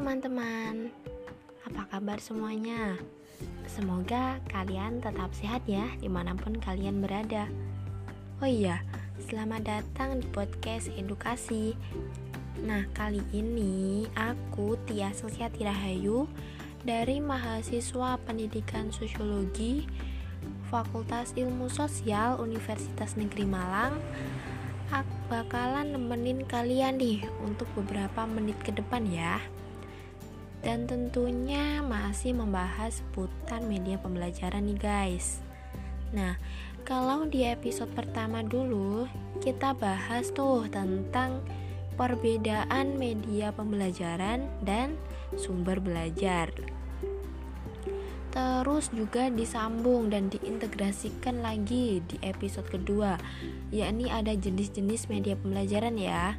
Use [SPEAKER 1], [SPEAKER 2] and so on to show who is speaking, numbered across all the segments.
[SPEAKER 1] teman-teman, apa kabar semuanya? Semoga kalian tetap sehat ya di mana pun kalian berada. Oh iya, selamat datang di podcast edukasi. Nah kali ini aku Tia Susiati Rahayu Dari mahasiswa pendidikan sosiologi Fakultas Ilmu Sosial Universitas Negeri Malang. Aku bakalan nemenin kalian nih untuk beberapa menit ke depan ya dan tentunya masih membahas seputar media pembelajaran nih guys. Nah, kalau di episode pertama dulu kita bahas tuh tentang perbedaan media pembelajaran dan sumber belajar. Terus juga disambung dan diintegrasikan lagi di episode kedua, yakni ada jenis-jenis media pembelajaran ya.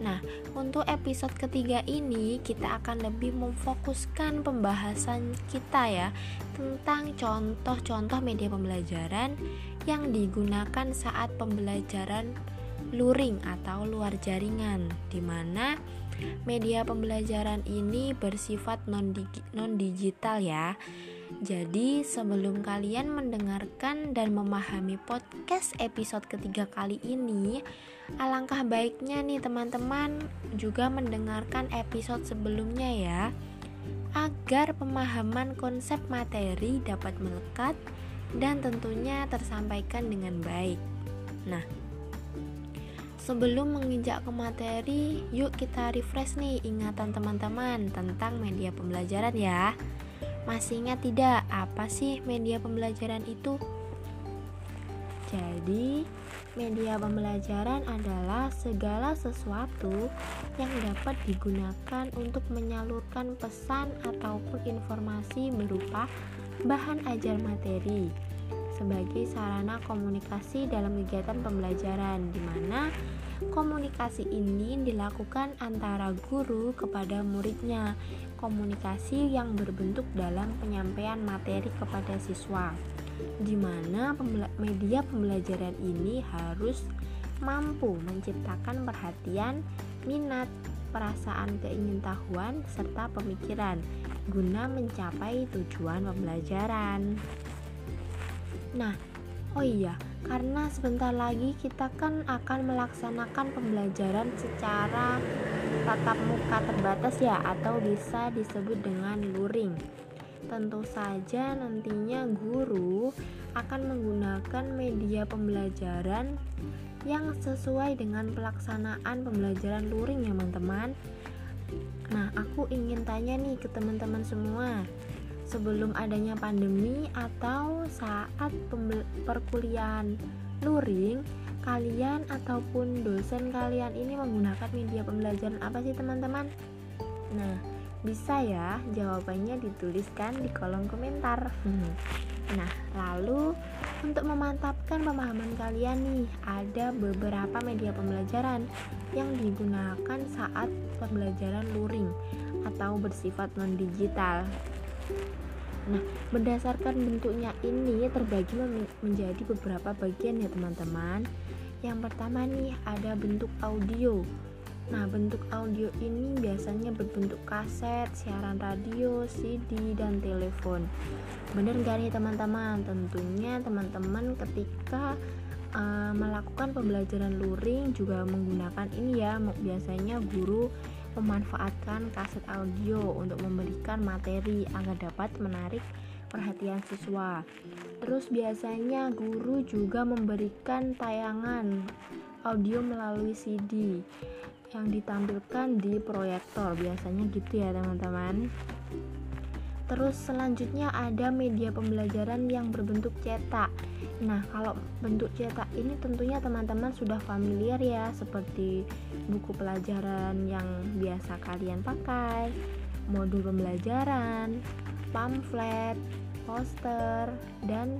[SPEAKER 1] Nah, untuk episode ketiga ini kita akan lebih memfokuskan pembahasan kita ya tentang contoh-contoh media pembelajaran yang digunakan saat pembelajaran luring atau luar jaringan di mana media pembelajaran ini bersifat non-digital ya. Jadi sebelum kalian mendengarkan dan memahami podcast episode ketiga kali ini, alangkah baiknya nih teman-teman juga mendengarkan episode sebelumnya ya, agar pemahaman konsep materi dapat melekat dan tentunya tersampaikan dengan baik. Nah, Sebelum menginjak ke materi, yuk kita refresh nih ingatan teman-teman tentang media pembelajaran ya. Masih ingat tidak apa sih media pembelajaran itu? Jadi, media pembelajaran adalah segala sesuatu yang dapat digunakan untuk menyalurkan pesan ataupun informasi berupa bahan ajar materi sebagai sarana komunikasi dalam kegiatan pembelajaran di mana komunikasi ini dilakukan antara guru kepada muridnya komunikasi yang berbentuk dalam penyampaian materi kepada siswa, di mana media pembelajaran ini harus mampu menciptakan perhatian, minat, perasaan keingintahuan, serta pemikiran guna mencapai tujuan pembelajaran. Nah, oh iya, karena sebentar lagi kita kan akan melaksanakan pembelajaran secara tatap muka terbatas ya atau bisa disebut dengan luring. Tentu saja nantinya guru akan menggunakan media pembelajaran yang sesuai dengan pelaksanaan pembelajaran luring ya teman-teman. Nah, aku ingin tanya nih ke teman-teman semua sebelum adanya pandemi atau saat perkuliahan luring kalian ataupun dosen kalian ini menggunakan media pembelajaran apa sih teman-teman? Nah, bisa ya jawabannya dituliskan di kolom komentar. Nah, lalu untuk memantapkan pemahaman kalian nih, ada beberapa media pembelajaran yang digunakan saat pembelajaran luring atau bersifat non-digital. Nah, berdasarkan bentuknya ini terbagi menjadi beberapa bagian ya teman-teman. Yang pertama nih ada bentuk audio. Nah, bentuk audio ini biasanya berbentuk kaset, siaran radio, CD, dan telepon. Bener gak nih teman-teman? Tentunya teman-teman ketika uh, melakukan pembelajaran luring juga menggunakan ini ya. Biasanya guru memanfaatkan kaset audio untuk memberikan materi agar dapat menarik perhatian siswa. Terus biasanya guru juga memberikan tayangan audio melalui CD yang ditampilkan di proyektor. Biasanya gitu ya, teman-teman. Terus selanjutnya ada media pembelajaran yang berbentuk cetak. Nah, kalau bentuk cetak ini tentunya teman-teman sudah familiar ya, seperti buku pelajaran yang biasa kalian pakai, modul pembelajaran, pamflet, poster, dan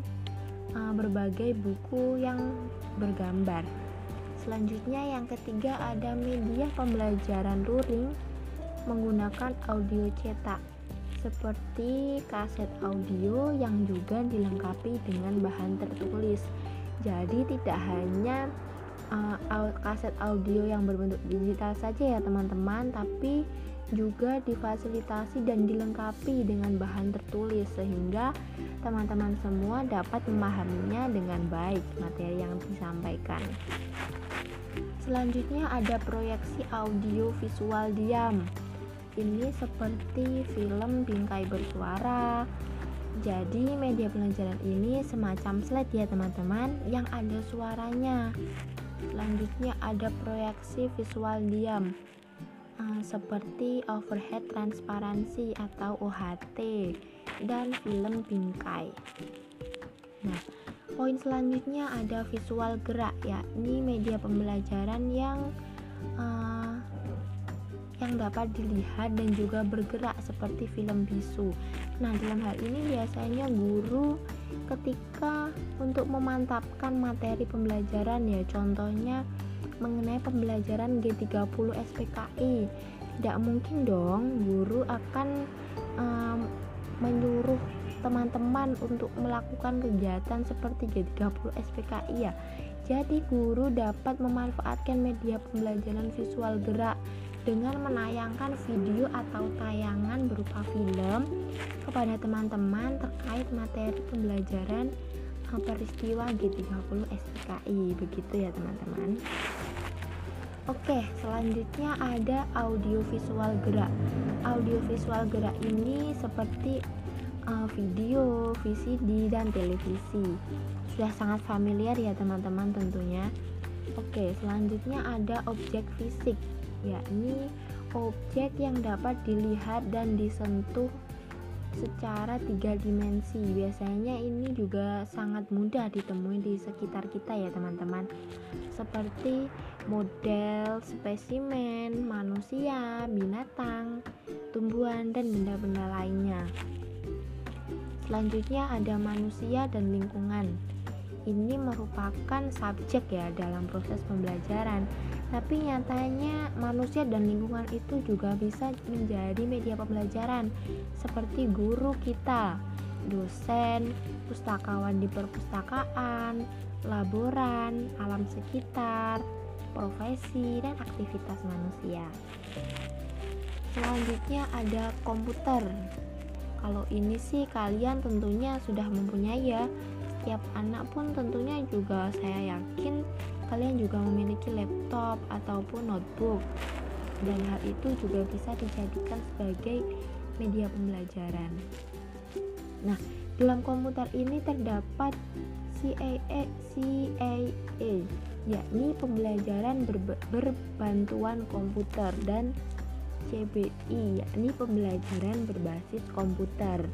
[SPEAKER 1] uh, berbagai buku yang bergambar. Selanjutnya yang ketiga ada media pembelajaran luring menggunakan audio cetak seperti kaset audio yang juga dilengkapi dengan bahan tertulis. Jadi tidak hanya uh, kaset audio yang berbentuk digital saja ya teman-teman tapi juga difasilitasi dan dilengkapi dengan bahan tertulis sehingga teman-teman semua dapat memahaminya dengan baik materi yang disampaikan. Selanjutnya ada proyeksi audio visual diam. Ini seperti film bingkai bersuara. Jadi media pelajaran ini semacam slide ya teman-teman yang ada suaranya. Selanjutnya ada proyeksi visual diam uh, seperti overhead transparansi atau OHT dan film bingkai. Nah, poin selanjutnya ada visual gerak yakni media pembelajaran yang uh, yang dapat dilihat dan juga bergerak seperti film bisu. Nah, dalam hal ini biasanya guru ketika untuk memantapkan materi pembelajaran ya, contohnya mengenai pembelajaran G30 SPKI. Tidak mungkin dong guru akan um, menyuruh teman-teman untuk melakukan kegiatan seperti G30 SPKI ya. Jadi guru dapat memanfaatkan media pembelajaran visual gerak dengan menayangkan video atau tayangan berupa film kepada teman-teman terkait materi pembelajaran peristiwa G30 SPKI begitu ya teman-teman Oke, selanjutnya ada audio visual gerak. Audio visual gerak ini seperti uh, video, VCD, dan televisi. Sudah sangat familiar ya teman-teman tentunya. Oke, selanjutnya ada objek fisik, yakni objek yang dapat dilihat dan disentuh secara tiga dimensi. Biasanya ini juga sangat mudah ditemui di sekitar kita ya teman-teman. Seperti model spesimen manusia binatang tumbuhan dan benda-benda lainnya. Selanjutnya ada manusia dan lingkungan ini merupakan subjek ya dalam proses pembelajaran tapi nyatanya manusia dan lingkungan itu juga bisa menjadi media pembelajaran seperti guru kita, dosen, pustakawan di perpustakaan, laboran, alam sekitar, profesi, dan aktivitas manusia. Selanjutnya ada komputer. Kalau ini sih kalian tentunya sudah mempunyai ya. Setiap anak pun tentunya juga saya yakin kalian juga memiliki laptop ataupun notebook dan hal itu juga bisa dijadikan sebagai media pembelajaran. Nah, dalam komputer ini terdapat CAA, CAA yakni pembelajaran ber, berbantuan komputer dan CBI yakni pembelajaran berbasis komputer.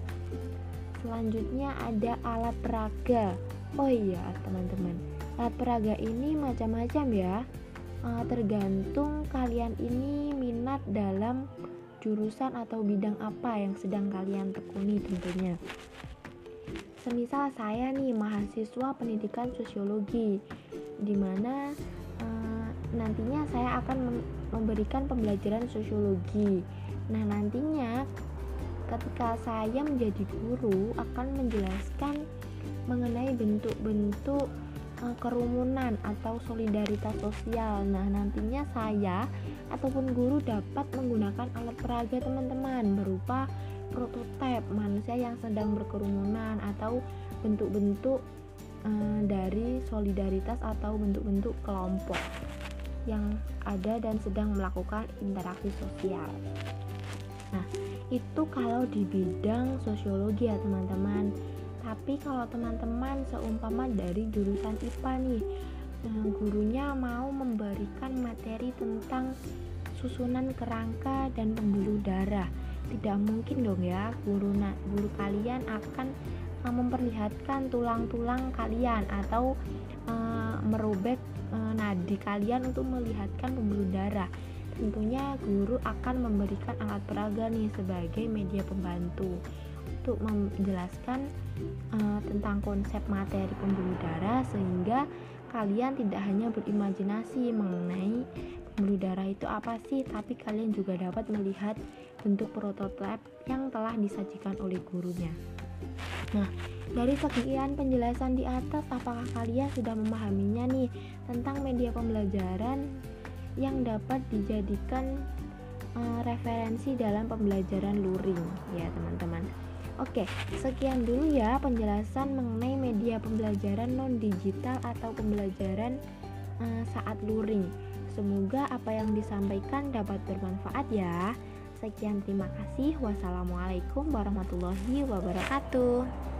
[SPEAKER 1] Selanjutnya ada alat peraga. Oh iya, teman-teman. Alat peraga ini macam-macam ya. Uh, tergantung kalian ini minat dalam jurusan atau bidang apa yang sedang kalian tekuni tentunya. Semisal saya nih mahasiswa pendidikan sosiologi di mana uh, nantinya saya akan memberikan pembelajaran sosiologi. Nah nantinya ketika saya menjadi guru akan menjelaskan mengenai bentuk-bentuk Eh, kerumunan atau solidaritas sosial. Nah, nantinya saya ataupun guru dapat menggunakan alat peraga teman-teman berupa prototipe manusia yang sedang berkerumunan atau bentuk-bentuk e, dari solidaritas atau bentuk-bentuk kelompok yang ada dan sedang melakukan interaksi sosial. Nah, itu kalau di bidang sosiologi ya, teman-teman. Tapi kalau teman-teman seumpama dari jurusan IPA nih eh, gurunya mau memberikan materi tentang susunan kerangka dan pembuluh darah. Tidak mungkin dong ya guru guru kalian akan uh, memperlihatkan tulang-tulang kalian atau uh, merobek uh, nadi kalian untuk melihatkan pembuluh darah tentunya guru akan memberikan alat peraga nih sebagai media pembantu untuk menjelaskan uh, tentang konsep materi pembuluh darah sehingga kalian tidak hanya berimajinasi mengenai pembuluh darah itu apa sih tapi kalian juga dapat melihat bentuk prototipe yang telah disajikan oleh gurunya. Nah dari sekian penjelasan di atas apakah kalian sudah memahaminya nih tentang media pembelajaran yang dapat dijadikan uh, referensi dalam pembelajaran luring ya teman-teman. Oke, sekian dulu ya penjelasan mengenai media pembelajaran non digital atau pembelajaran uh, saat luring. Semoga apa yang disampaikan dapat bermanfaat ya. Sekian terima kasih. Wassalamualaikum warahmatullahi wabarakatuh.